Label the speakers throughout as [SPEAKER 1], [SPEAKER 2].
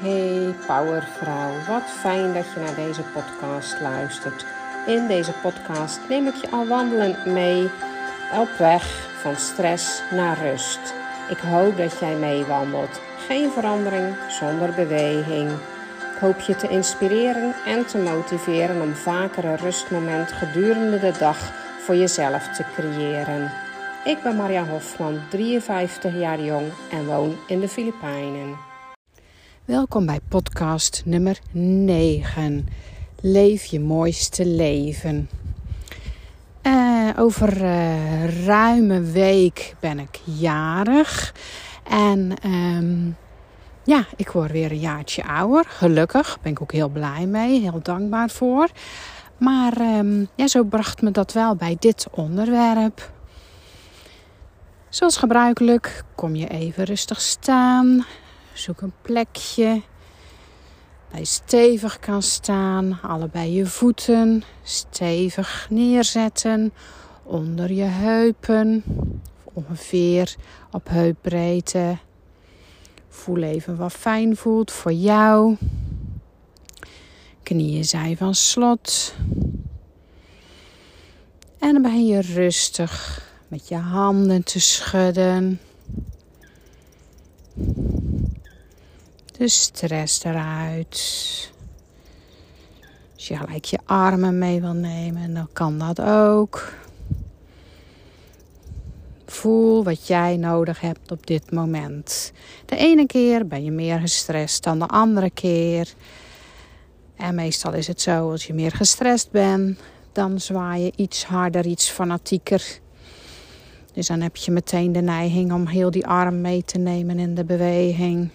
[SPEAKER 1] Hey Powervrouw, wat fijn dat je naar deze podcast luistert. In deze podcast neem ik je al wandelend mee op weg van stress naar rust. Ik hoop dat jij meewandelt. Geen verandering zonder beweging. Ik hoop je te inspireren en te motiveren om vaker een rustmoment gedurende de dag voor jezelf te creëren. Ik ben Maria Hofman, 53 jaar jong en woon in de Filipijnen. Welkom bij podcast nummer 9. Leef je mooiste leven. Uh, over uh, ruime week ben ik jarig. En um, ja, ik word weer een jaartje ouder. Gelukkig. Ben ik ook heel blij mee. Heel dankbaar voor. Maar um, ja, zo bracht me dat wel bij dit onderwerp. Zoals gebruikelijk kom je even rustig staan. Zoek een plekje waar je stevig kan staan. Allebei je voeten stevig neerzetten onder je heupen. Ongeveer op heupbreedte. Voel even wat fijn voelt voor jou. Knieën zijn van slot. En dan ben je rustig met je handen te schudden. De stress eruit. Als je gelijk je armen mee wil nemen, dan kan dat ook. Voel wat jij nodig hebt op dit moment. De ene keer ben je meer gestrest dan de andere keer. En meestal is het zo, als je meer gestrest bent, dan zwaai je iets harder, iets fanatieker. Dus dan heb je meteen de neiging om heel die arm mee te nemen in de beweging.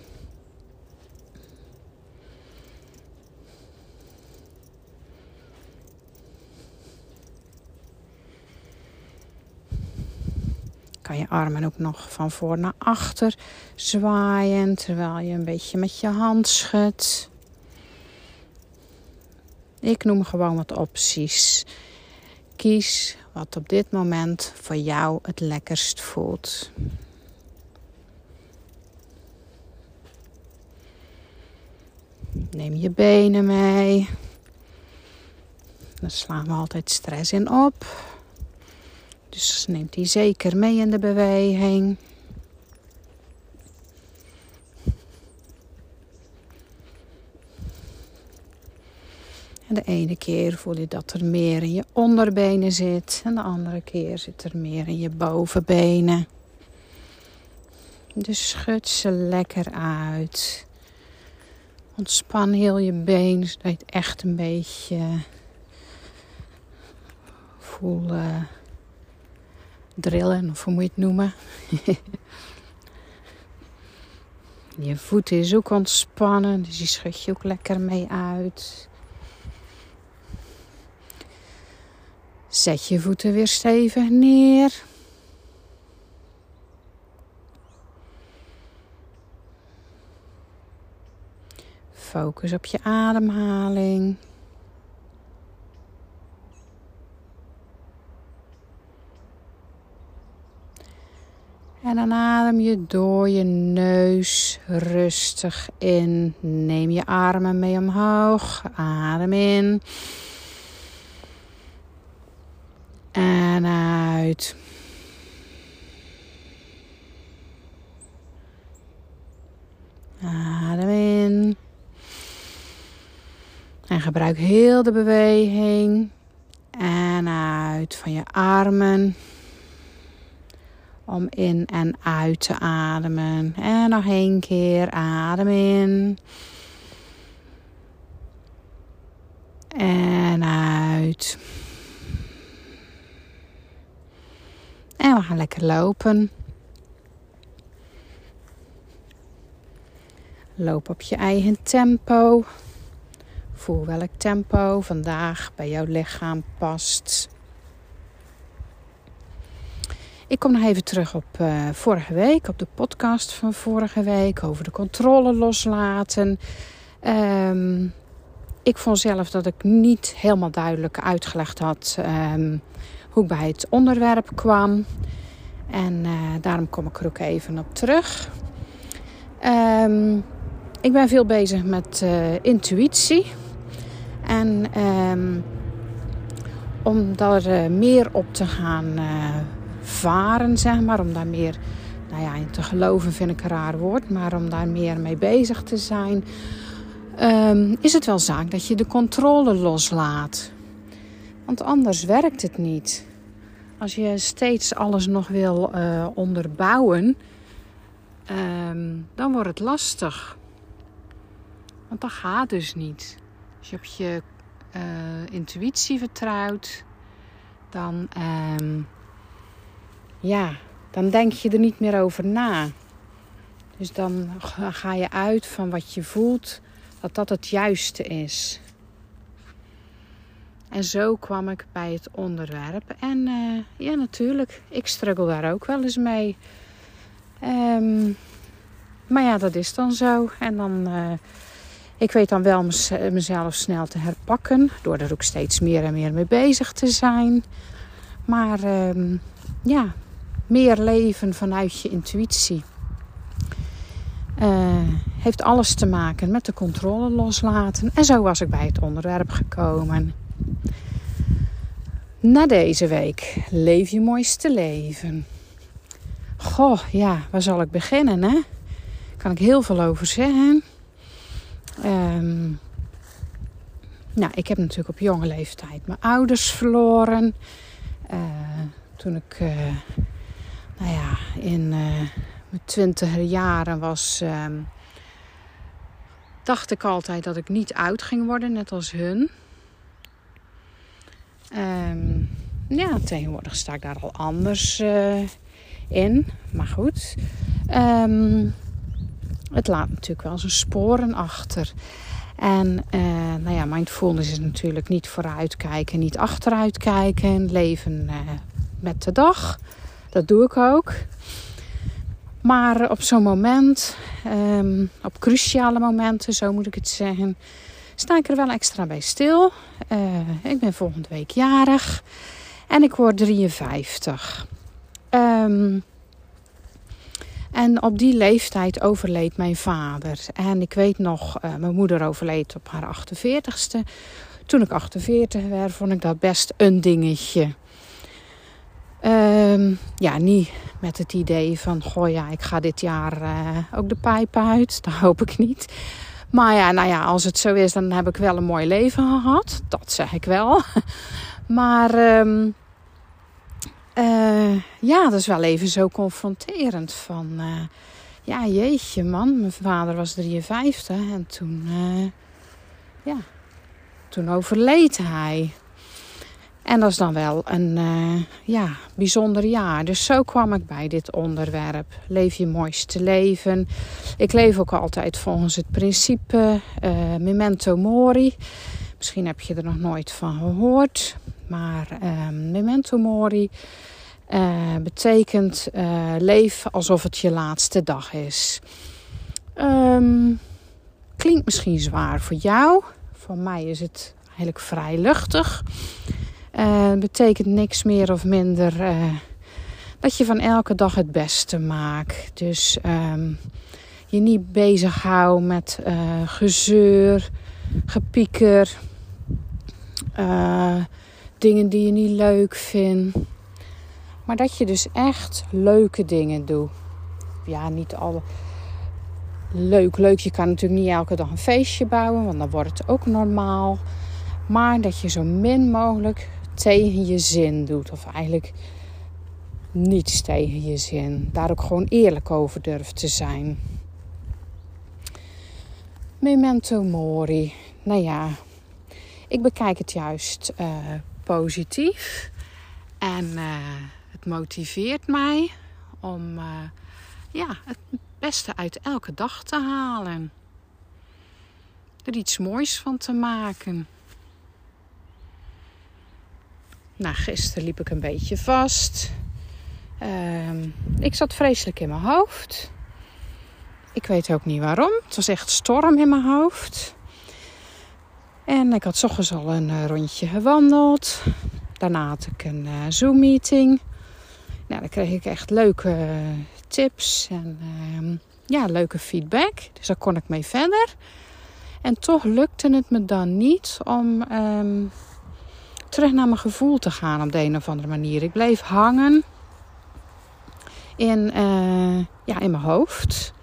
[SPEAKER 1] Je armen ook nog van voor naar achter zwaaien terwijl je een beetje met je hand schudt. Ik noem gewoon wat opties. Kies wat op dit moment voor jou het lekkerst voelt. Neem je benen mee. Dan slaan we altijd stress in op. Dus neemt hij zeker mee in de beweging. En de ene keer voel je dat er meer in je onderbenen zit. En de andere keer zit er meer in je bovenbenen. Dus schud ze lekker uit. Ontspan heel je been, zodat je het echt een beetje voelt drillen, of hoe moet je het noemen. je voet is ook ontspannen, dus die schud je ook lekker mee uit. Zet je voeten weer stevig neer. Focus op je ademhaling. En dan adem je door je neus rustig in. Neem je armen mee omhoog. Adem in. En uit. Adem in. En gebruik heel de beweging. En uit van je armen om in en uit te ademen. En nog één keer adem in. En uit. En we gaan lekker lopen. Loop op je eigen tempo. Voel welk tempo vandaag bij jouw lichaam past. Ik kom nog even terug op uh, vorige week, op de podcast van vorige week over de controle loslaten. Um, ik vond zelf dat ik niet helemaal duidelijk uitgelegd had um, hoe ik bij het onderwerp kwam. En uh, daarom kom ik er ook even op terug. Um, ik ben veel bezig met uh, intuïtie. En om daar meer op te gaan varen, zeg maar. Om daar meer nou ja, in te geloven vind ik een raar woord. Maar om daar meer mee bezig te zijn. Um, is het wel zaak dat je de controle loslaat. Want anders werkt het niet. Als je steeds alles nog wil uh, onderbouwen, um, dan wordt het lastig. Want dat gaat dus niet. Als je op je uh, intuïtie vertrouwt, dan, um, ja, dan denk je er niet meer over na. Dus dan ga je uit van wat je voelt, dat dat het juiste is. En zo kwam ik bij het onderwerp. En uh, ja, natuurlijk, ik struggle daar ook wel eens mee. Um, maar ja, dat is dan zo. En dan, uh, ik weet dan wel mezelf snel te herpakken. Door er ook steeds meer en meer mee bezig te zijn. Maar um, ja, meer leven vanuit je intuïtie. Uh, heeft alles te maken met de controle loslaten. En zo was ik bij het onderwerp gekomen. Na deze week, leef je mooiste leven. Goh, ja, waar zal ik beginnen, hè? Kan ik heel veel over zeggen. Um, nou, ik heb natuurlijk op jonge leeftijd mijn ouders verloren. Uh, toen ik, uh, nou ja, in uh, mijn twintiger jaren was, um, dacht ik altijd dat ik niet oud ging worden, net als hun. Um, ja, tegenwoordig sta ik daar al anders uh, in. Maar goed. Um, het laat natuurlijk wel zijn sporen achter. En uh, nou ja, mindfulness is natuurlijk niet vooruitkijken, niet achteruitkijken. Leven uh, met de dag. Dat doe ik ook. Maar op zo'n moment, um, op cruciale momenten, zo moet ik het zeggen, sta ik er wel extra bij stil. Uh, ik ben volgende week jarig en ik word 53. Um, en op die leeftijd overleed mijn vader. En ik weet nog, uh, mijn moeder overleed op haar 48ste. Toen ik 48 werd, vond ik dat best een dingetje. Um, ja, niet met het idee van, goh ja, ik ga dit jaar uh, ook de pijp uit. Dat hoop ik niet. Maar ja, nou ja, als het zo is, dan heb ik wel een mooi leven gehad. Dat zeg ik wel. Maar um, uh, ja, dat is wel even zo confronterend. Van uh, ja, jeetje man, mijn vader was 53 en toen, ja, toen overleed hij. En dat is dan wel een ja, bijzonder jaar. Dus zo kwam ik bij dit onderwerp. Leef je mooiste leven. Ik leef ook altijd volgens het principe memento mori. Misschien heb je er nog nooit van gehoord. Maar uh, memento mori uh, betekent leef alsof het je laatste dag is. Um, klinkt misschien zwaar voor jou. Voor mij is het eigenlijk vrij luchtig. Uh, betekent niks meer of minder dat je van elke dag het beste maakt. Dus um, je niet bezighoudt met gezeur, gepieker, dingen die je niet leuk vindt. Maar dat je dus echt leuke dingen doet. Ja, niet alle leuk. Leuk, je kan natuurlijk niet elke dag een feestje bouwen, want dan wordt het ook normaal. Maar dat je zo min mogelijk tegen je zin doet. Of eigenlijk niets tegen je zin. Daar ook gewoon eerlijk over durft te zijn. Memento mori. Nou ja, ik bekijk het juist uh, positief. En uh, het motiveert mij om uh, ja, het beste uit elke dag te halen. Er iets moois van te maken. Nou, gisteren liep ik een beetje vast. Uh, ik zat vreselijk in mijn hoofd. Ik weet ook niet waarom. Het was echt storm in mijn hoofd. En ik had ochtends al een uh, rondje gewandeld. Daarna had ik een uh, Zoom-meeting. Nou, dan kreeg ik echt leuke tips en uh, ja, leuke feedback. Dus daar kon ik mee verder. En toch lukte het me dan niet om ehm, terug naar mijn gevoel te gaan op de een of andere manier. Ik bleef hangen in, uh, ja, in mijn hoofd.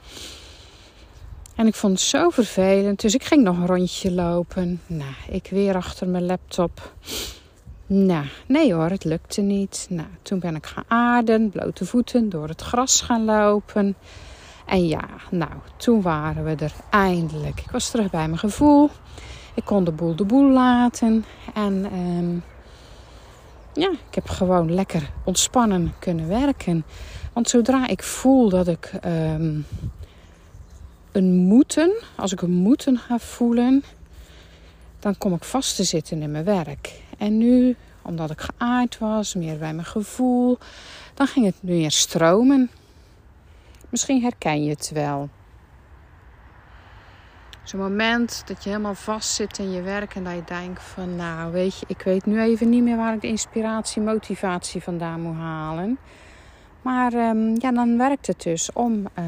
[SPEAKER 1] En ik vond het zo vervelend. Dus ik ging nog een rondje lopen. Nou, ik weer achter mijn laptop. Nou, nee hoor, het lukte niet. Nou, toen ben ik gaan aarden, blote voeten, door het gras gaan lopen. En ja, nou, toen waren we er eindelijk. Ik was terug bij mijn gevoel. Ik kon de boel de boel laten. En ehm, ja, ik heb gewoon lekker ontspannen kunnen werken. Want zodra ik voel dat ik ehm, een moeten, als ik een moeten ga voelen, dan kom ik vast te zitten in mijn werk. En nu, omdat ik geaard was, meer bij mijn gevoel, dan ging het meer stromen. Misschien herken je het wel. Zo'n moment dat je helemaal vast zit in je werk en dat je denkt van nou weet je, ik weet nu even niet meer waar ik de inspiratie, motivatie vandaan moet halen. Maar um, ja, dan werkt het dus om uh,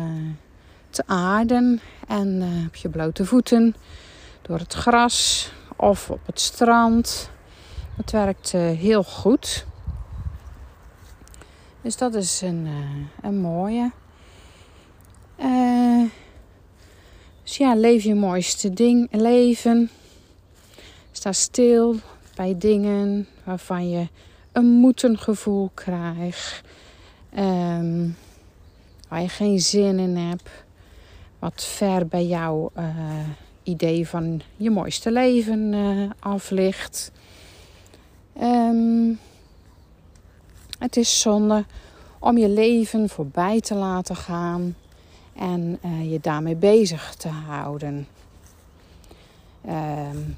[SPEAKER 1] te aarden en uh, op je blote voeten door het gras of op het strand. Het werkt uh, heel goed. Dus dat is een, een mooie. Dus ja, leef je mooiste ding, leven. Sta stil bij dingen waarvan je een moeten gevoel krijgt. Um, waar je geen zin in hebt. Wat ver bij jouw uh, idee van je mooiste leven uh, af ligt. Um, het is zonde om je leven voorbij te laten gaan en uh, je daarmee bezig te houden. Um,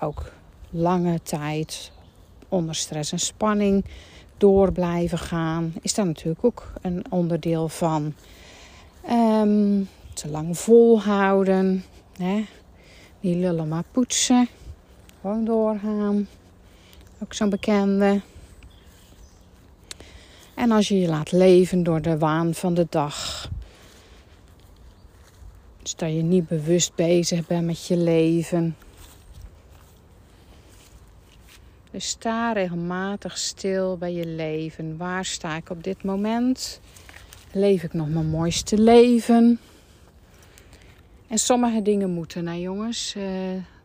[SPEAKER 1] ook lange tijd onder stress en spanning door blijven gaan, is daar natuurlijk ook een onderdeel van. Um, te lang volhouden, hè? niet lullen maar poetsen, gewoon doorgaan. Ook zo'n bekende. En als je je laat leven door de waan van de dag, dat je niet bewust bezig bent met je leven. Dus sta regelmatig stil bij je leven. Waar sta ik op dit moment? Leef ik nog mijn mooiste leven? En sommige dingen moeten, nou jongens, uh,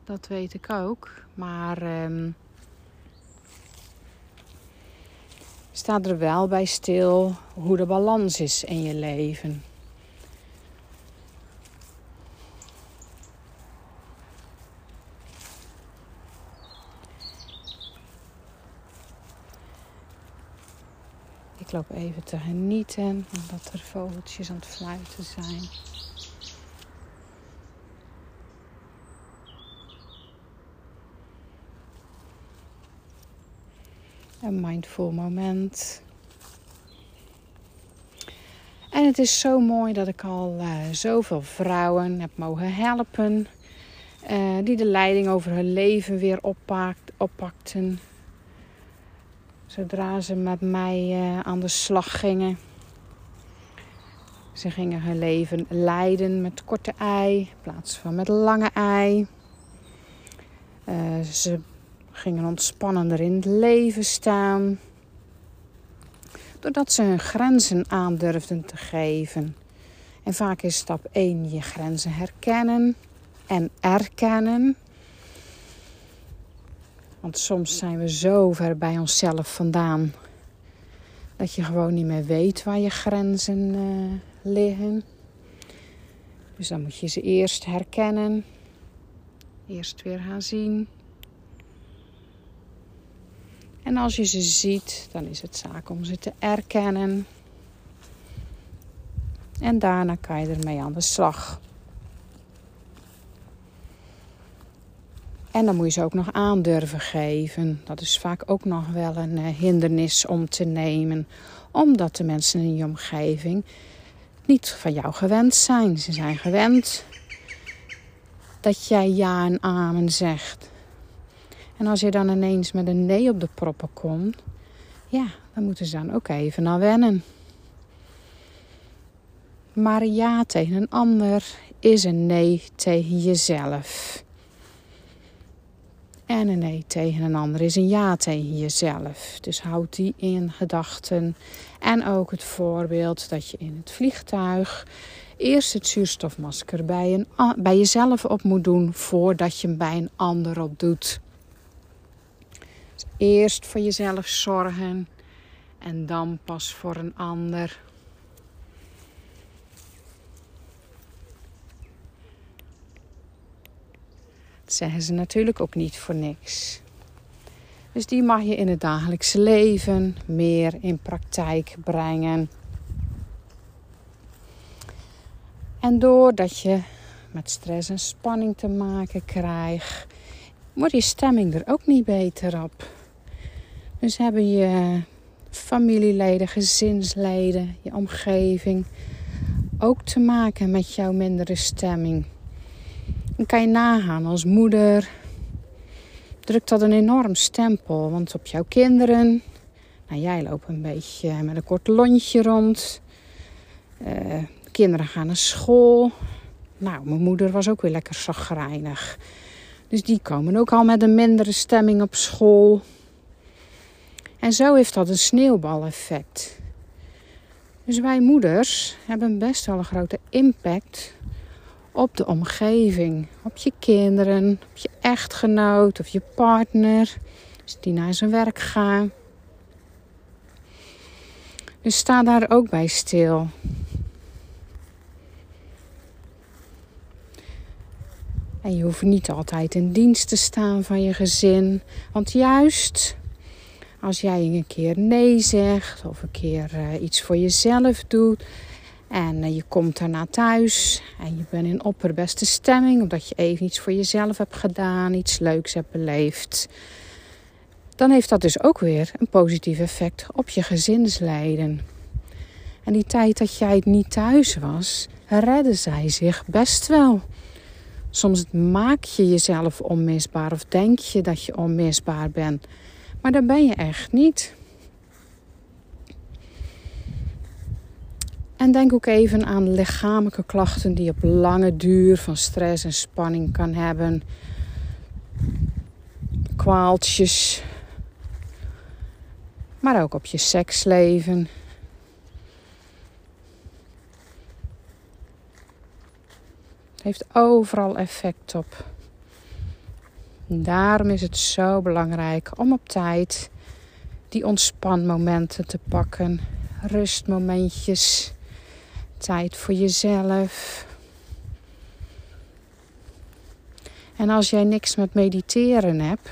[SPEAKER 1] dat weet ik ook. Maar um, sta er wel bij stil hoe de balans is in je leven. Ik loop even te genieten omdat er vogeltjes aan het fluiten zijn. Een mindful moment. En het is zo mooi dat ik al uh, zoveel vrouwen heb mogen helpen. Uh, die de leiding over hun leven weer oppakt, oppakten zodra ze met mij uh, aan de slag gingen. Ze gingen hun leven leiden met korte ei in plaats van met lange ei. Uh, ze gingen ontspannender in het leven staan. Doordat ze hun grenzen aandurfden te geven. En vaak is stap 1 je grenzen herkennen en erkennen. Want soms zijn we zo ver bij onszelf vandaan dat je gewoon niet meer weet waar je grenzen uh, liggen. Dus dan moet je ze eerst herkennen, eerst weer gaan zien. En als je ze ziet, dan is het zaak om ze te erkennen. En daarna kan je ermee aan de slag. En dan moet je ze ook nog aandurven geven. Dat is vaak ook nog wel een uh, hindernis om te nemen. Omdat de mensen in je omgeving niet van jou gewend zijn. Ze zijn gewend dat jij ja en amen zegt. En als je dan ineens met een nee op de proppen komt, ja, dan moeten ze dan ook even naar wennen. Maar ja tegen een ander is een nee tegen jezelf. En een nee tegen een ander is een ja tegen jezelf. Dus houd die in gedachten. En ook het voorbeeld dat je in het vliegtuig eerst het zuurstofmasker bij, een, bij jezelf op moet doen voordat je hem bij een ander op doet. Dus eerst voor jezelf zorgen en dan pas voor een ander. Zeggen ze natuurlijk ook niet voor niks. Dus die mag je in het dagelijkse leven meer in praktijk brengen. En doordat je met stress en spanning te maken krijgt, wordt je stemming er ook niet beter op. Dus hebben je familieleden, gezinsleden, je omgeving ook te maken met jouw mindere stemming. Dan kan je nagaan als moeder. Drukt dat een enorm stempel, want op jouw kinderen. Nou, jij loopt een beetje met een kort lontje rond. Uh, kinderen gaan naar school. Nou, mijn moeder was ook weer lekker zagrijnig. Dus die komen ook al met een mindere stemming op school. En zo heeft dat een sneeuwbaleffect. Dus wij moeders hebben best wel een grote impact op de omgeving. Op je kinderen, op je echtgenoot of je partner. Als die naar zijn werk gaan. Dus sta daar ook bij stil. En je hoeft niet altijd in dienst te staan van je gezin. Want juist als jij een keer nee zegt of een keer uh, iets voor jezelf doet. En uh, je komt daarna thuis en je bent in opperbeste stemming omdat je even iets voor jezelf hebt gedaan, iets leuks hebt beleefd. Dan heeft dat dus ook weer een positief effect op je gezinsleiden. En die tijd dat jij niet thuis was, redden zij zich best wel. Soms maak je jezelf onmisbaar of denk je dat je onmisbaar bent. Maar dat ben je echt niet. En denk ook even aan lichamelijke klachten die op lange duur van stress en spanning kan hebben. Kwaaltjes. Maar ook op je seksleven. Het heeft overal effect op. Daarom is het zo belangrijk om op tijd die ontspanmomenten te pakken. Rustmomentjes. Tijd voor jezelf. En als jij niks met mediteren hebt,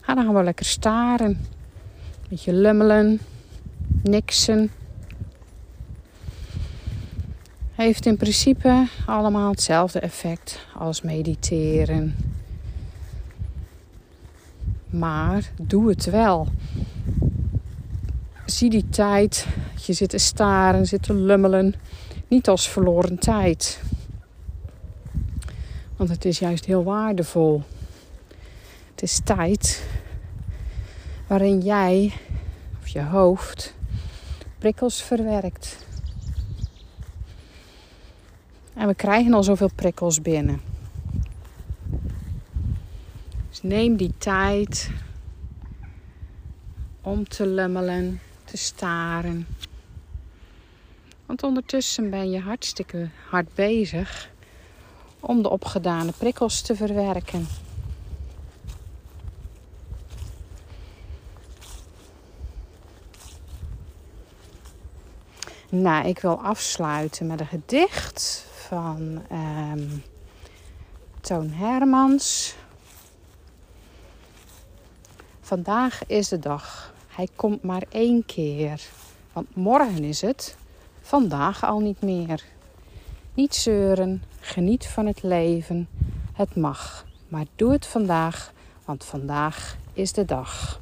[SPEAKER 1] ga dan gewoon lekker staren. Beetje lummelen, niksen. Heeft in principe allemaal hetzelfde effect als mediteren. Maar doe het wel. Zie die tijd, je zit te staren, zit te lummelen, niet als verloren tijd. Want het is juist heel waardevol. Het is tijd waarin jij of je hoofd prikkels verwerkt. En we krijgen al zoveel prikkels binnen. Dus neem die tijd om te lummelen, te staren. Want ondertussen ben je hartstikke hard bezig om de opgedane prikkels te verwerken. Nou, ik wil afsluiten met een gedicht van um, Toon Hermans. Vandaag is de dag. Hij komt maar één keer. Want morgen is het, vandaag al niet meer. Niet zeuren, geniet van het leven. Het mag, maar doe het vandaag, want vandaag is de dag.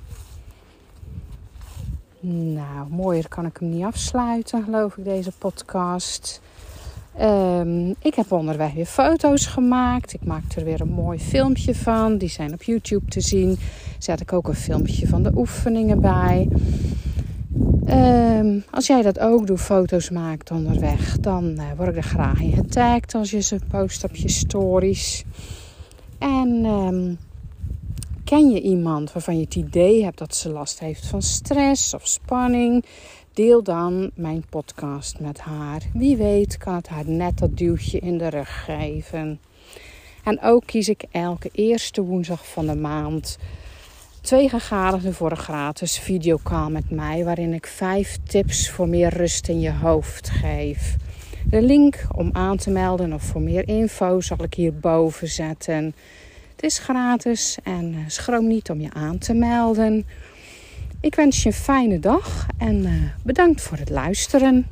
[SPEAKER 1] Nou, mooier kan ik hem niet afsluiten, geloof ik, deze podcast. Um, ik heb onderweg weer foto's gemaakt. Ik maak er weer een mooi filmpje van. Die zijn op YouTube te zien. Zet ik ook een filmpje van de oefeningen bij. Ehm, als jij dat ook doet, foto's maakt onderweg, dan uh, word ik er graag in getagd als je ze post op je stories. En ehm, ken je iemand waarvan je het idee hebt dat ze last heeft van stress of spanning? Deel dan mijn podcast met haar. Wie weet kan het haar net dat duwtje in de rug geven. En ook kies ik elke eerste woensdag van de maand twee gegadigden voor een gratis videocall met mij, waarin ik vijf tips voor meer rust in je hoofd geef. De link om aan te melden of voor meer info zal ik hierboven zetten. Het is gratis en eh, schroom niet om je aan te melden. Ik wens je een fijne dag en eh, bedankt voor het luisteren.